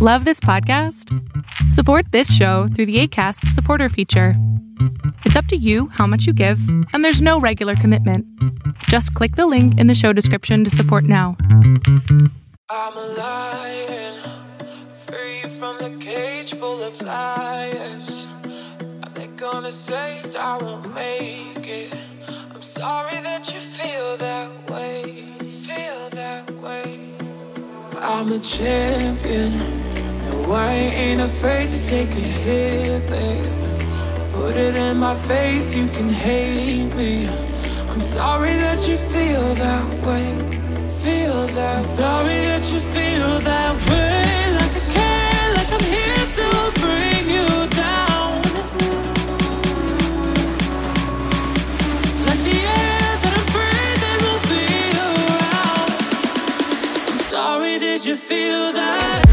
Love this podcast? Support this show through the ACAST supporter feature. It's up to you how much you give, and there's no regular commitment. Just click the link in the show description to support now. I'm a lion, free from the cage full of liars. Are they gonna say I won't make it? I'm sorry that you feel that way, feel that way. I'm a champion. No, I ain't afraid to take a hit, babe. Put it in my face, you can hate me. I'm sorry that you feel that way, feel that. I'm sorry that you feel that way, like I care, like I'm here to bring you down. Like the air that I'm breathing will be around. I'm sorry, did you feel that?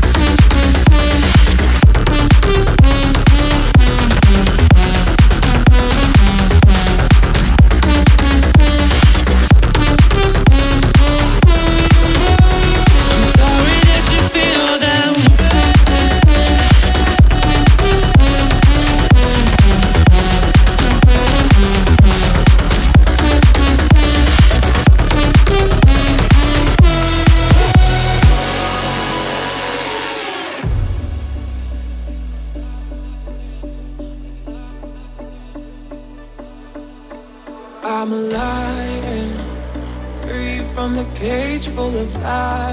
From the cage full of. Are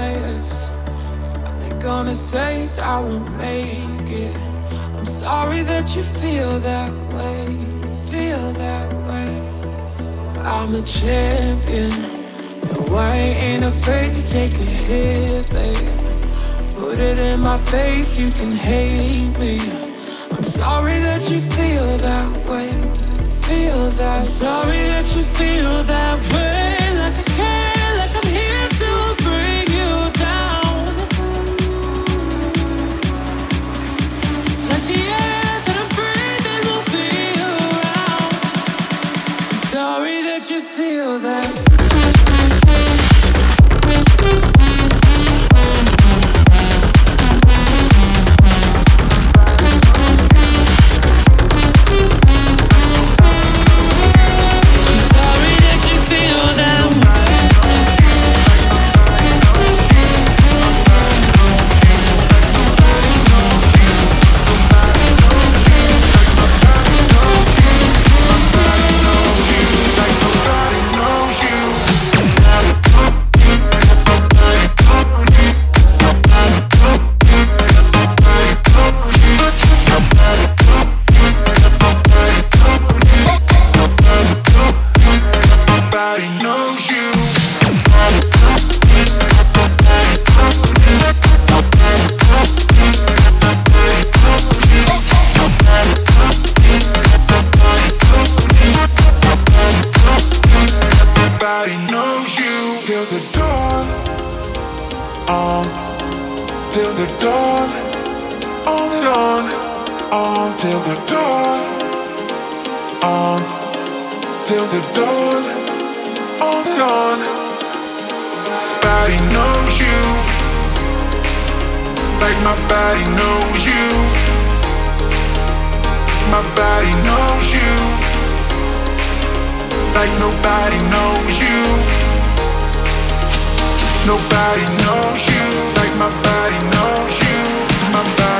they gonna say I won't make it? I'm sorry that you feel that way, feel that way. I'm a champion. No, I ain't afraid to take a hit, babe. Put it in my face, you can hate me. I'm sorry that you feel that way, feel that. I'm sorry that you feel that way, feel that. On. Body knows you. Like my body knows you. My body knows you. Like nobody knows you. Nobody knows you. Like my body knows you. My body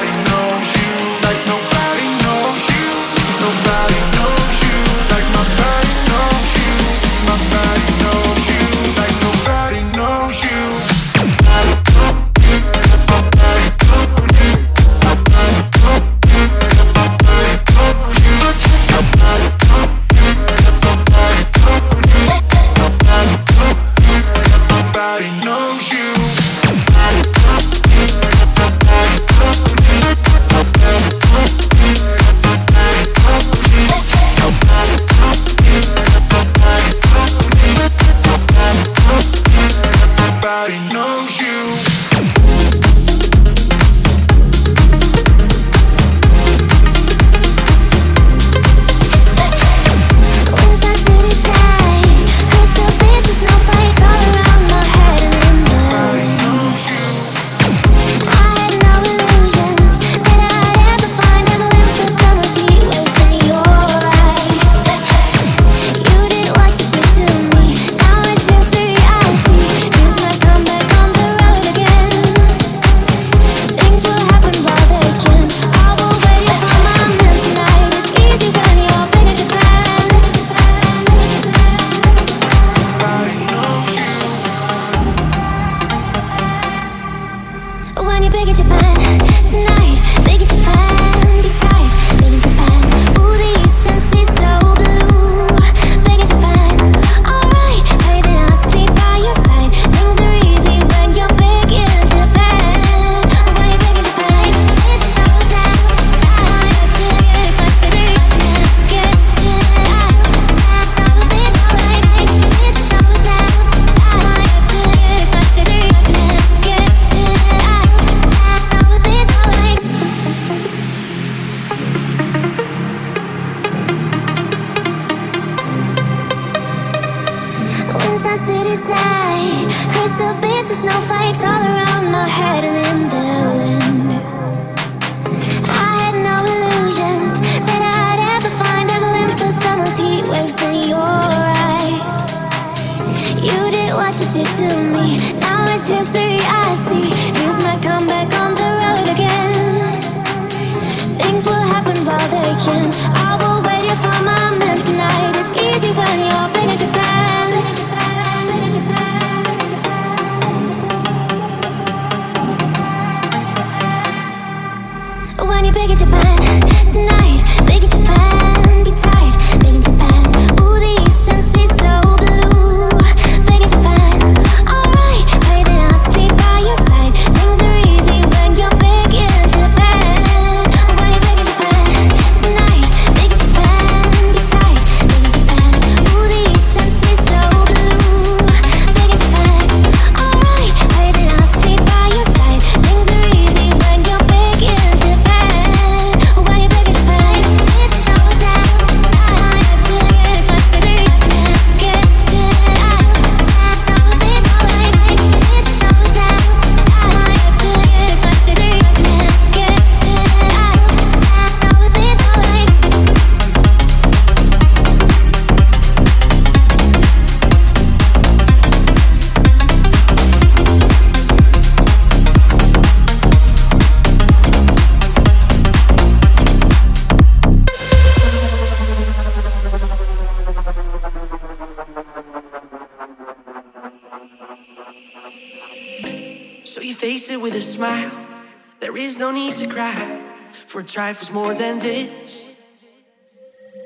trifles more than this.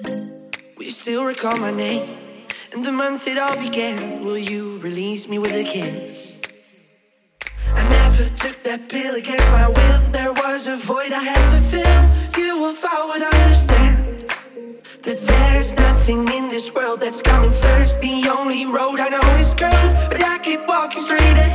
Will you still recall my name and the month it all began? Will you release me with a kiss? I never took that pill against my will. There was a void I had to fill. You, if I would understand that there's nothing in this world that's coming first. The only road I know is curved, but I keep walking straight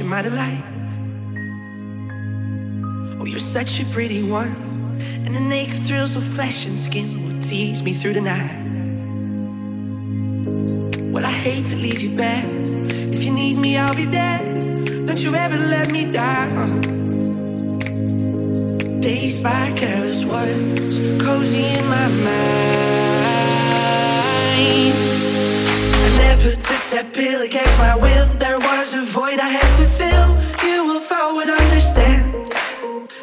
devotion, my delight. Oh, you're such a pretty one. And the naked thrills of flesh and skin will tease me through the night. Well, I hate to leave you back. If you need me, I'll be there. Don't you ever let me down. Dazed by careless words, cozy in my mind. I never took that pill against my will was a void I had to fill. You, if I would understand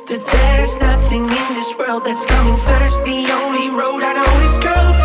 that there's nothing in this world that's coming first. The only road I know is girl.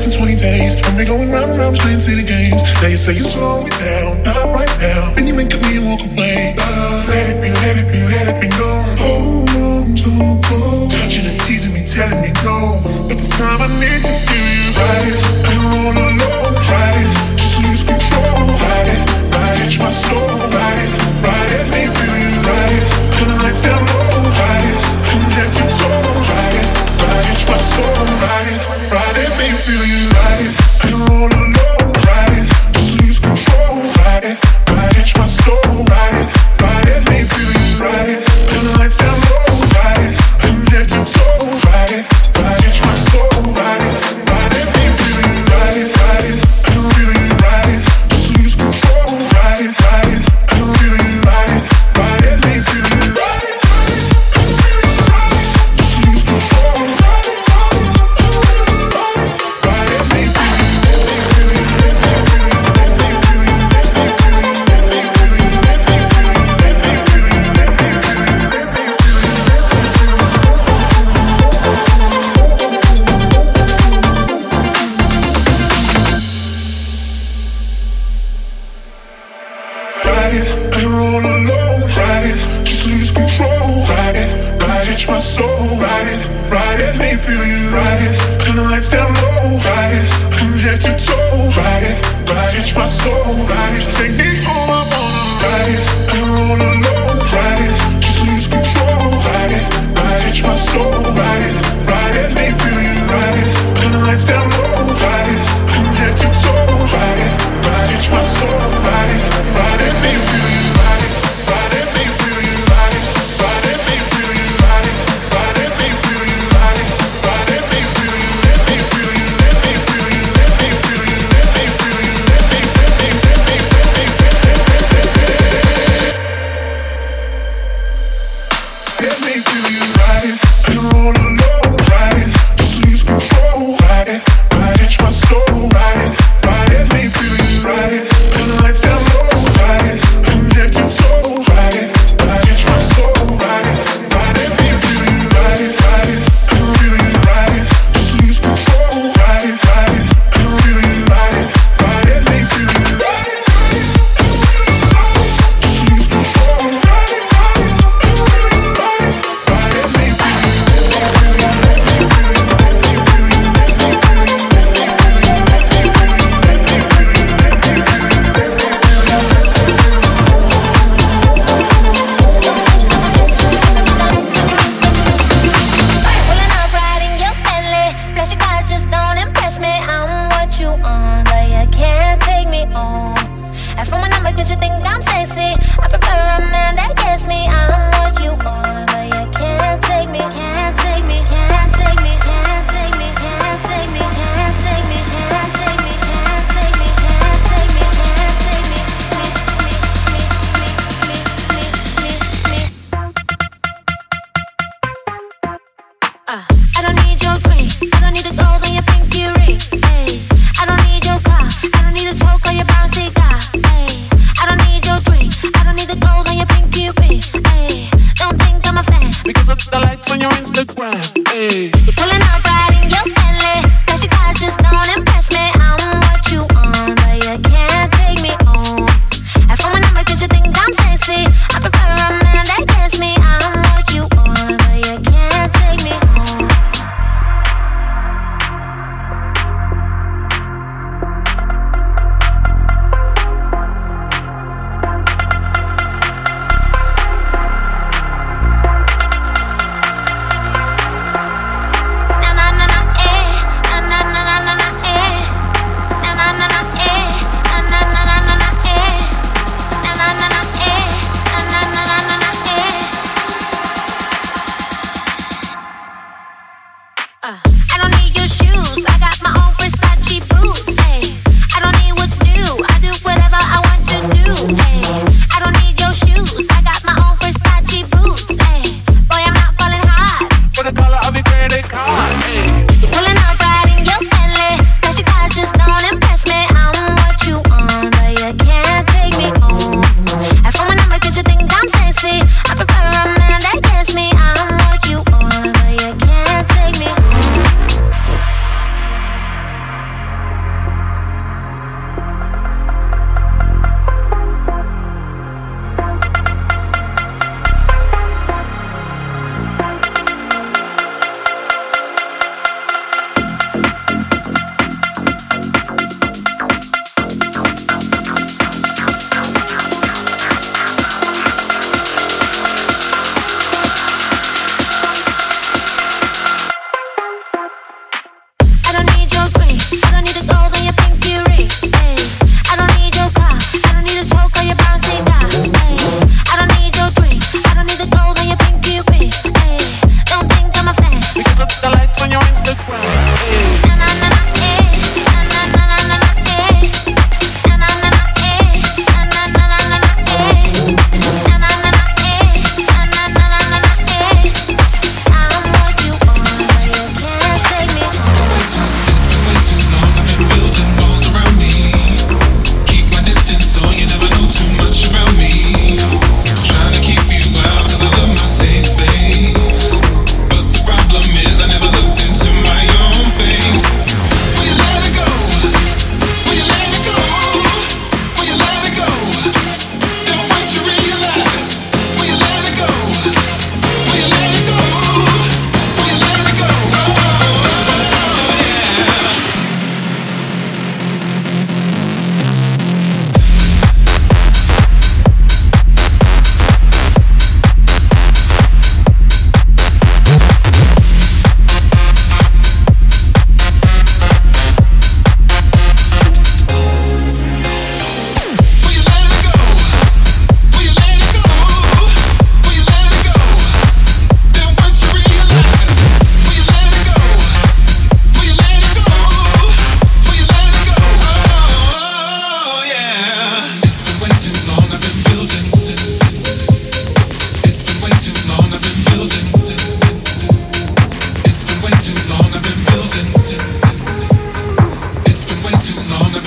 for 20 days. I've been going round and round playing city games. Now you say you're slowing down, not right now. Then you make me walk away. Uh, let it be.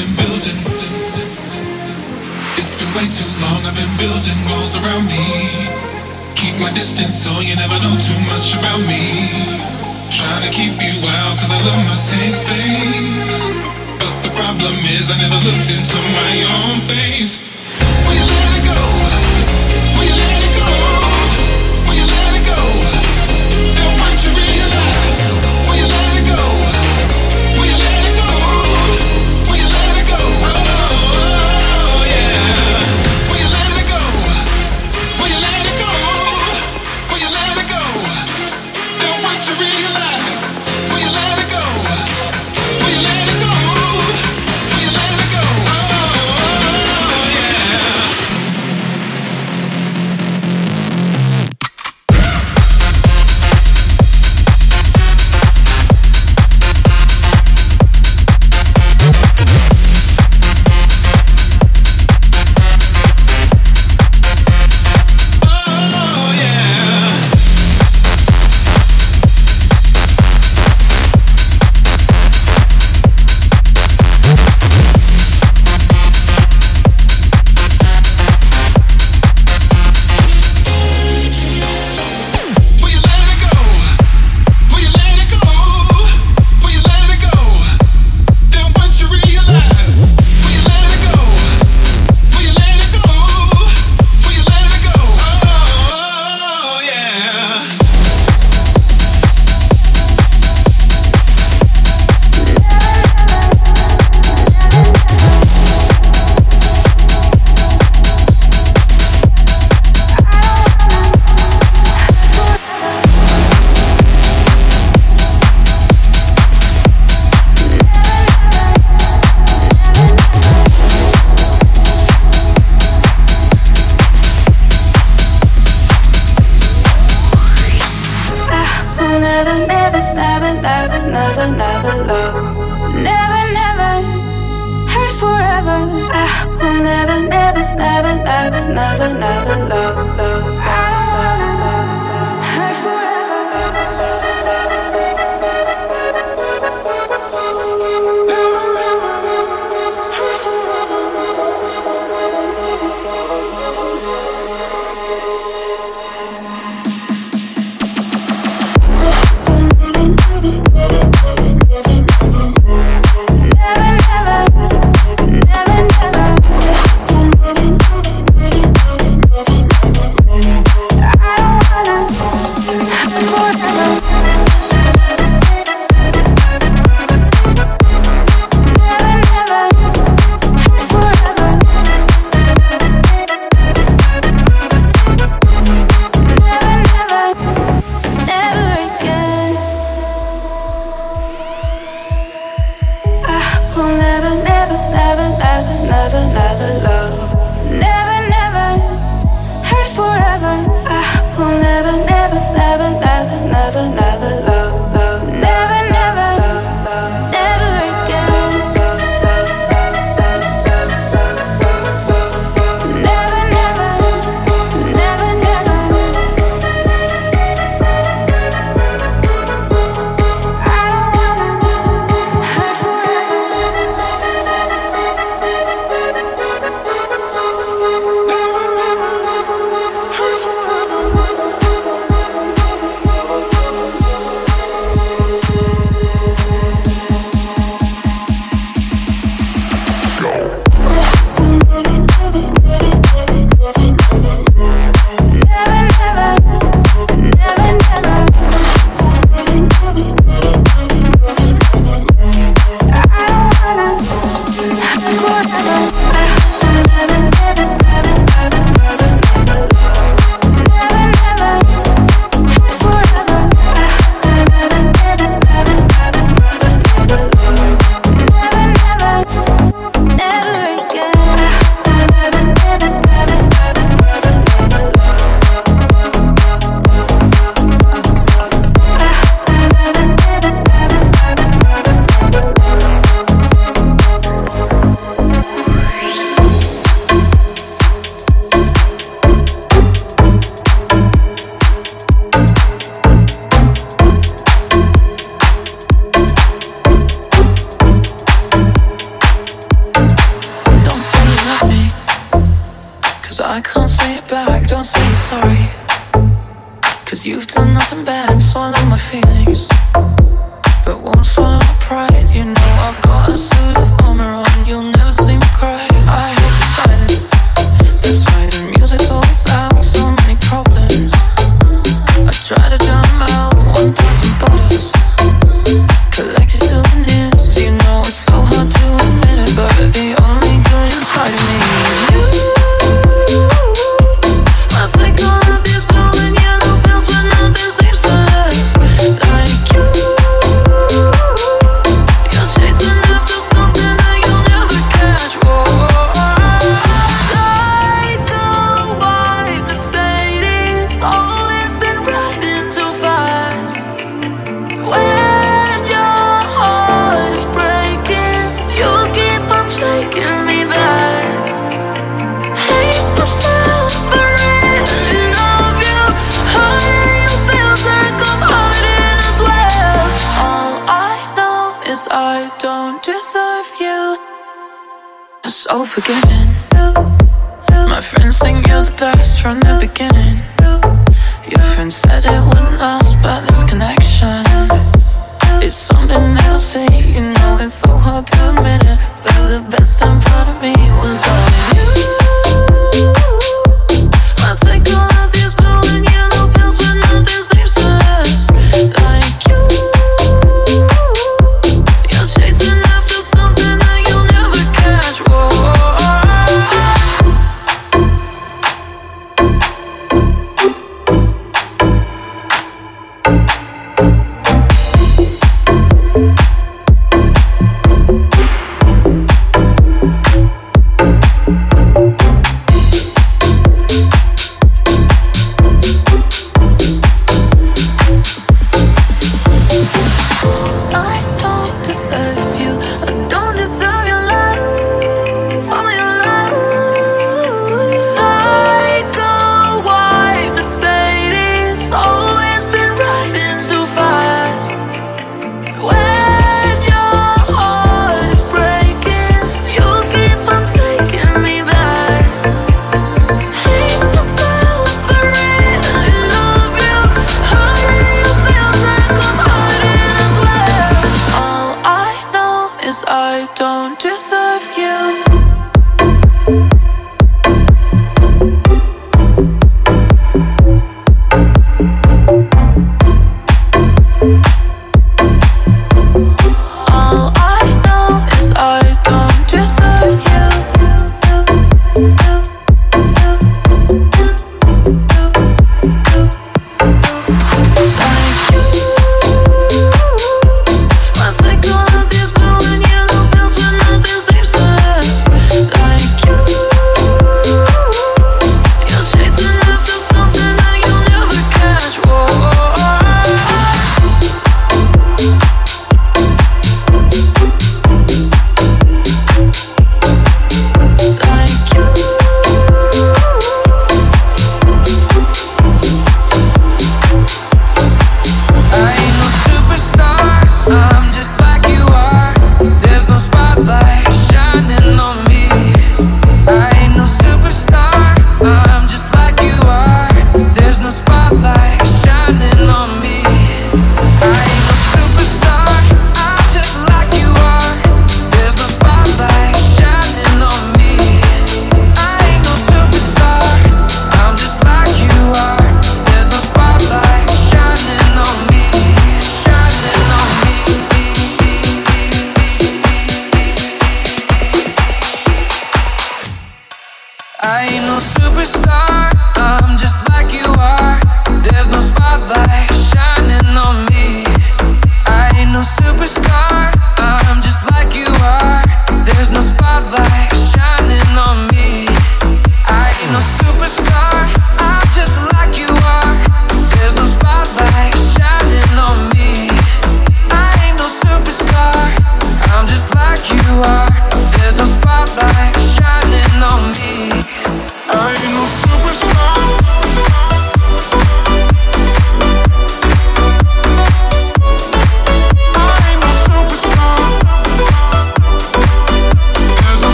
been building. It's been way too long, I've been building walls around me. Keep my distance so you never know too much about me. Trying to keep you out, cause I love my safe space. But the problem is, I never looked into my own face.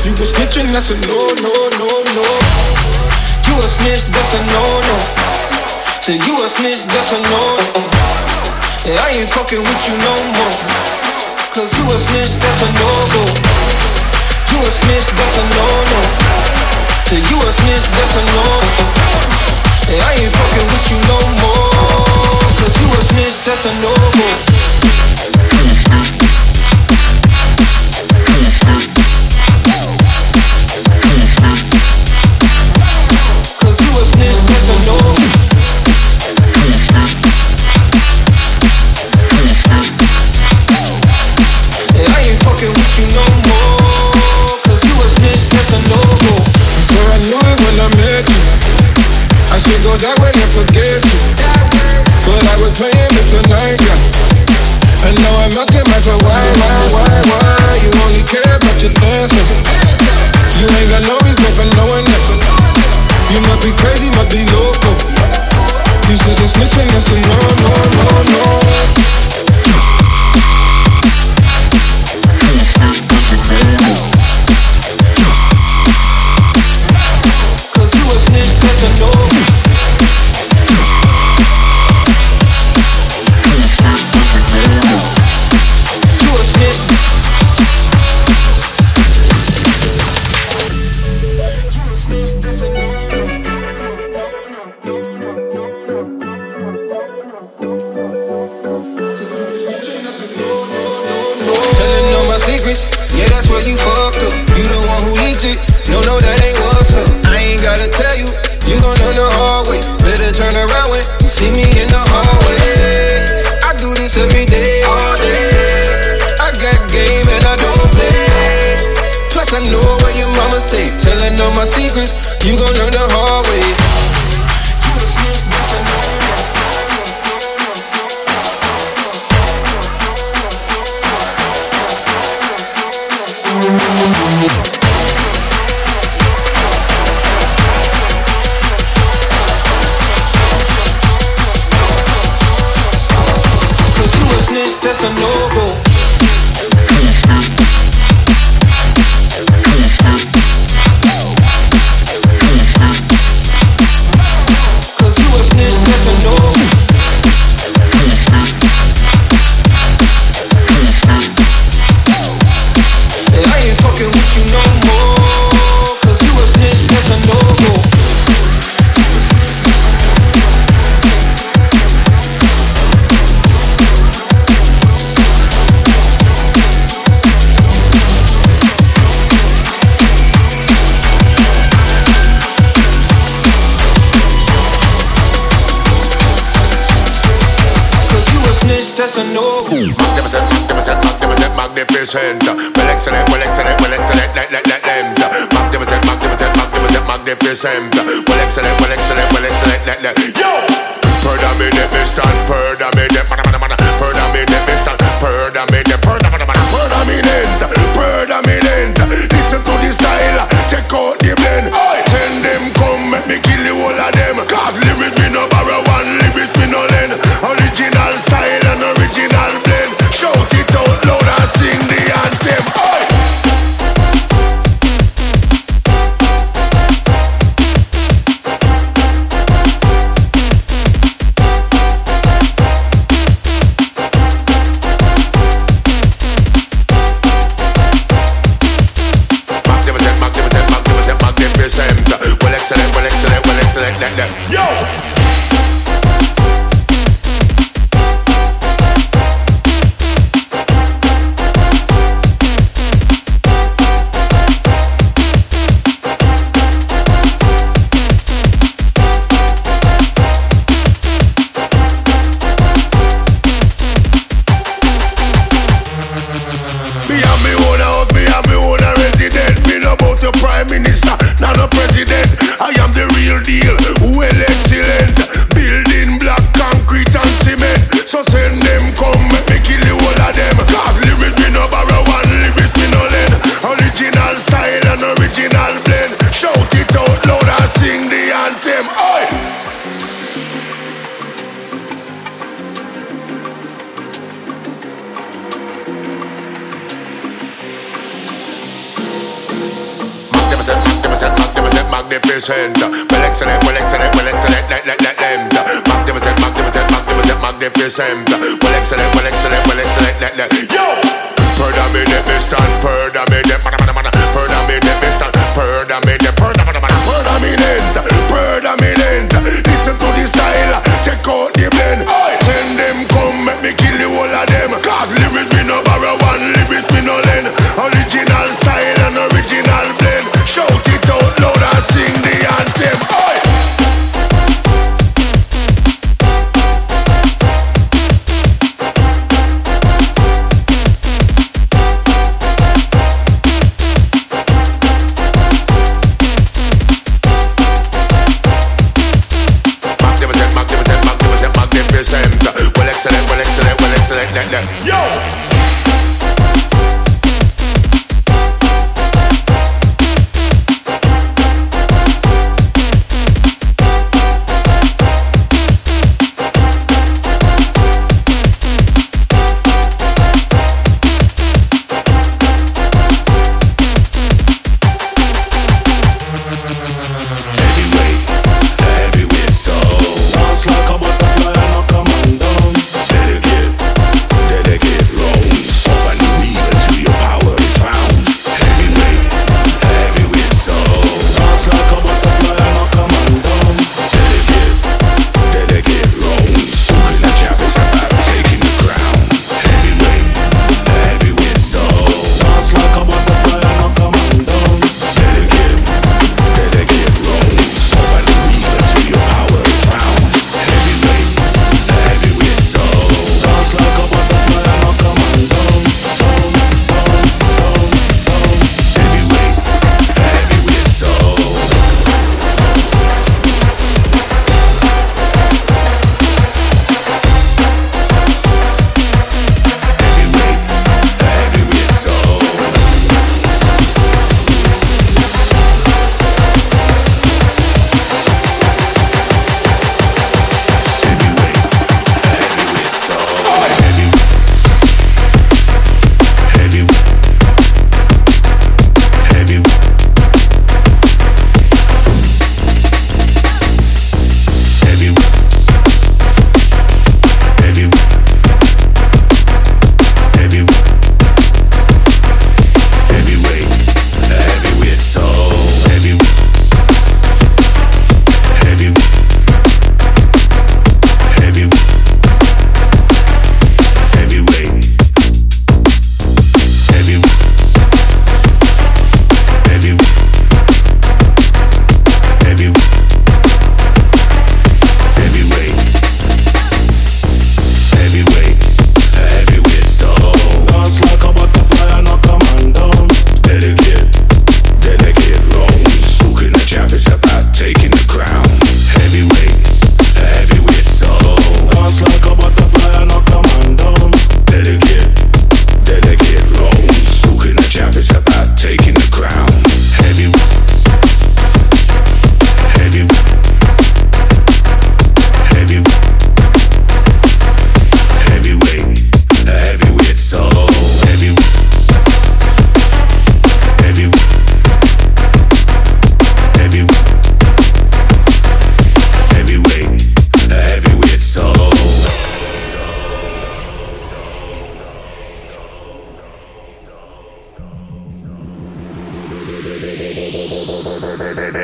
If you go snitching, that's a no, no, no, no. You a snitch, that's a no, no. Say you a snitch, that's a no, no. Yeah, I ain't fucking with you no more. Cause you a snitch, that's a no go. You a snitch, that's a no, no. Say you a snitch, that's a no, no. Yeah, I ain't fucking with you no more. Cause you a snitch, that's a no go.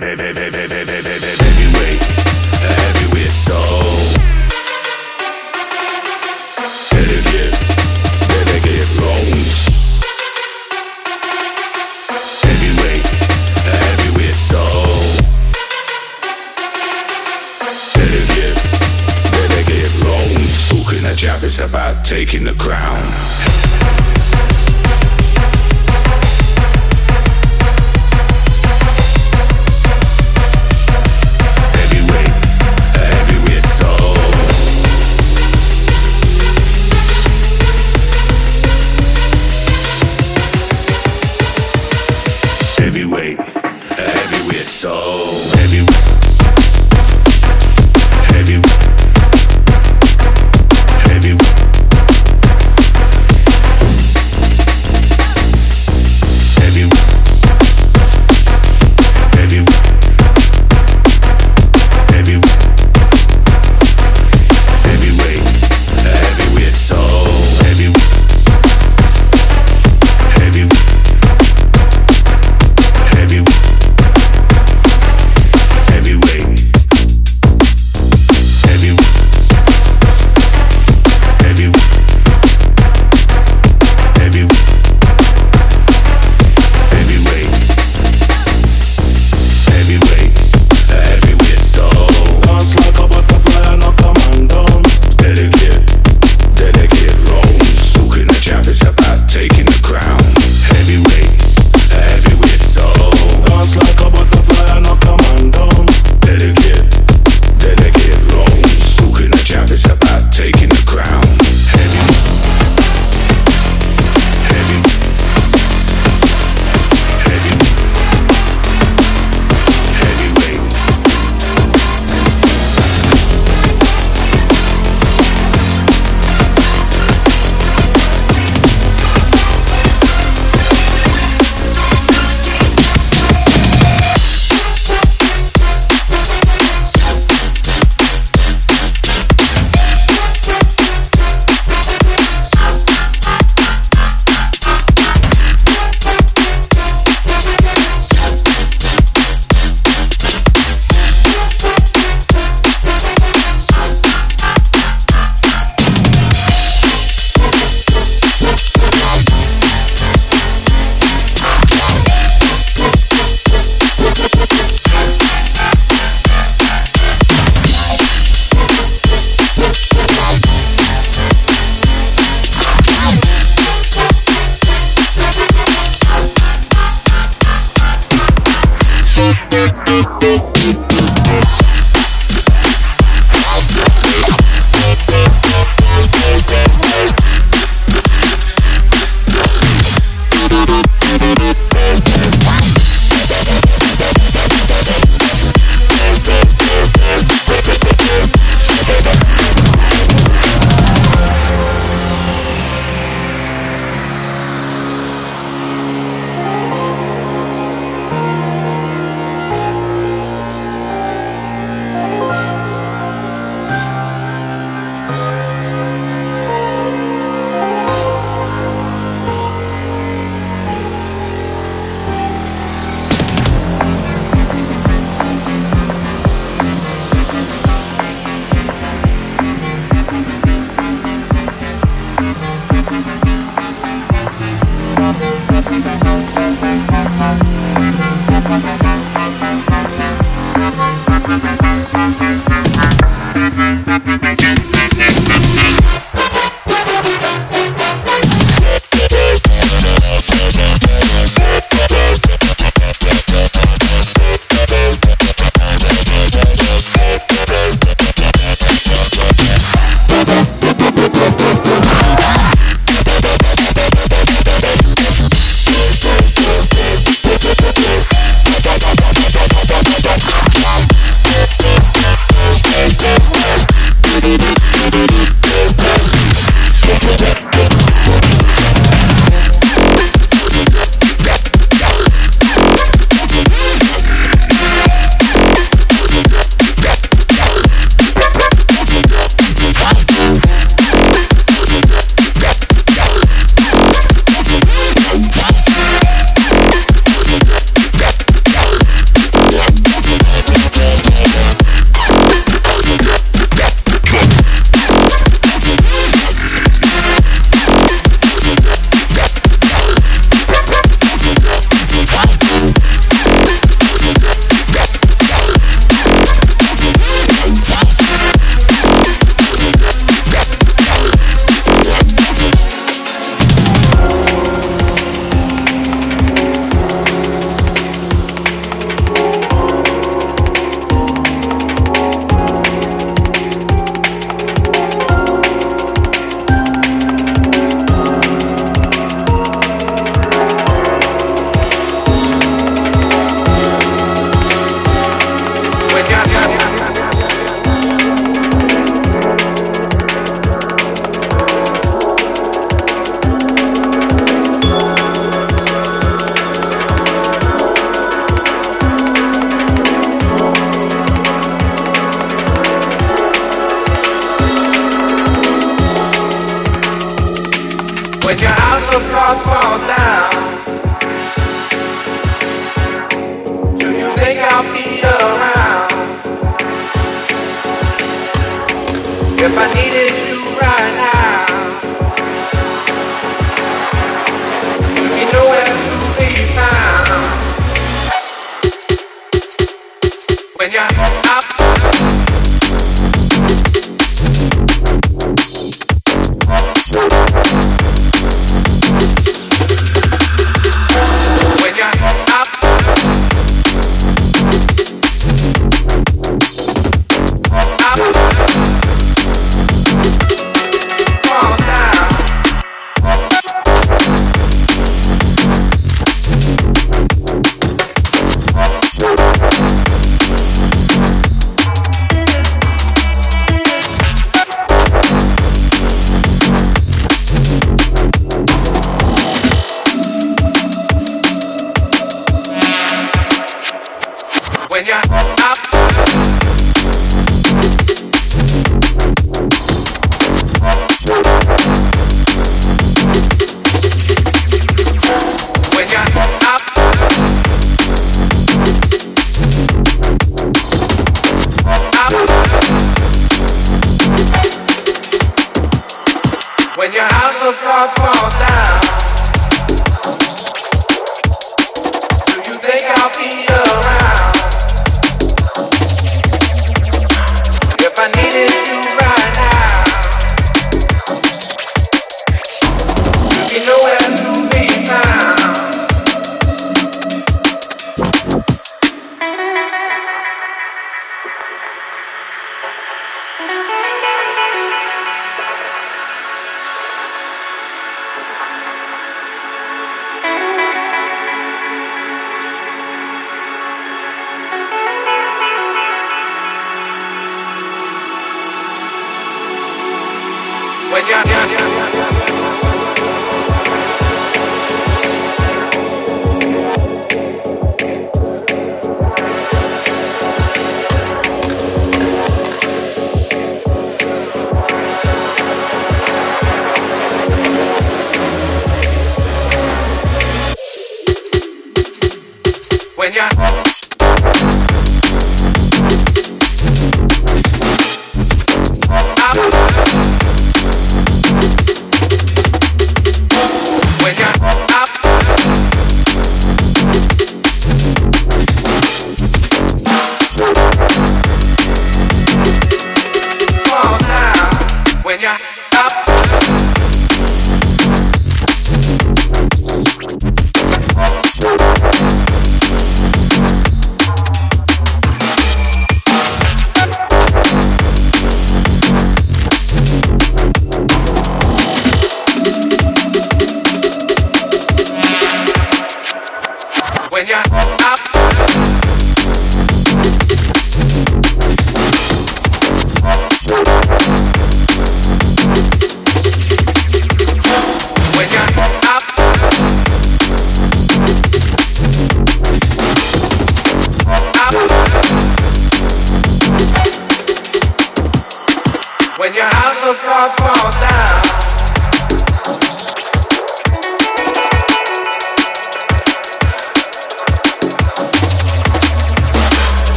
Bye.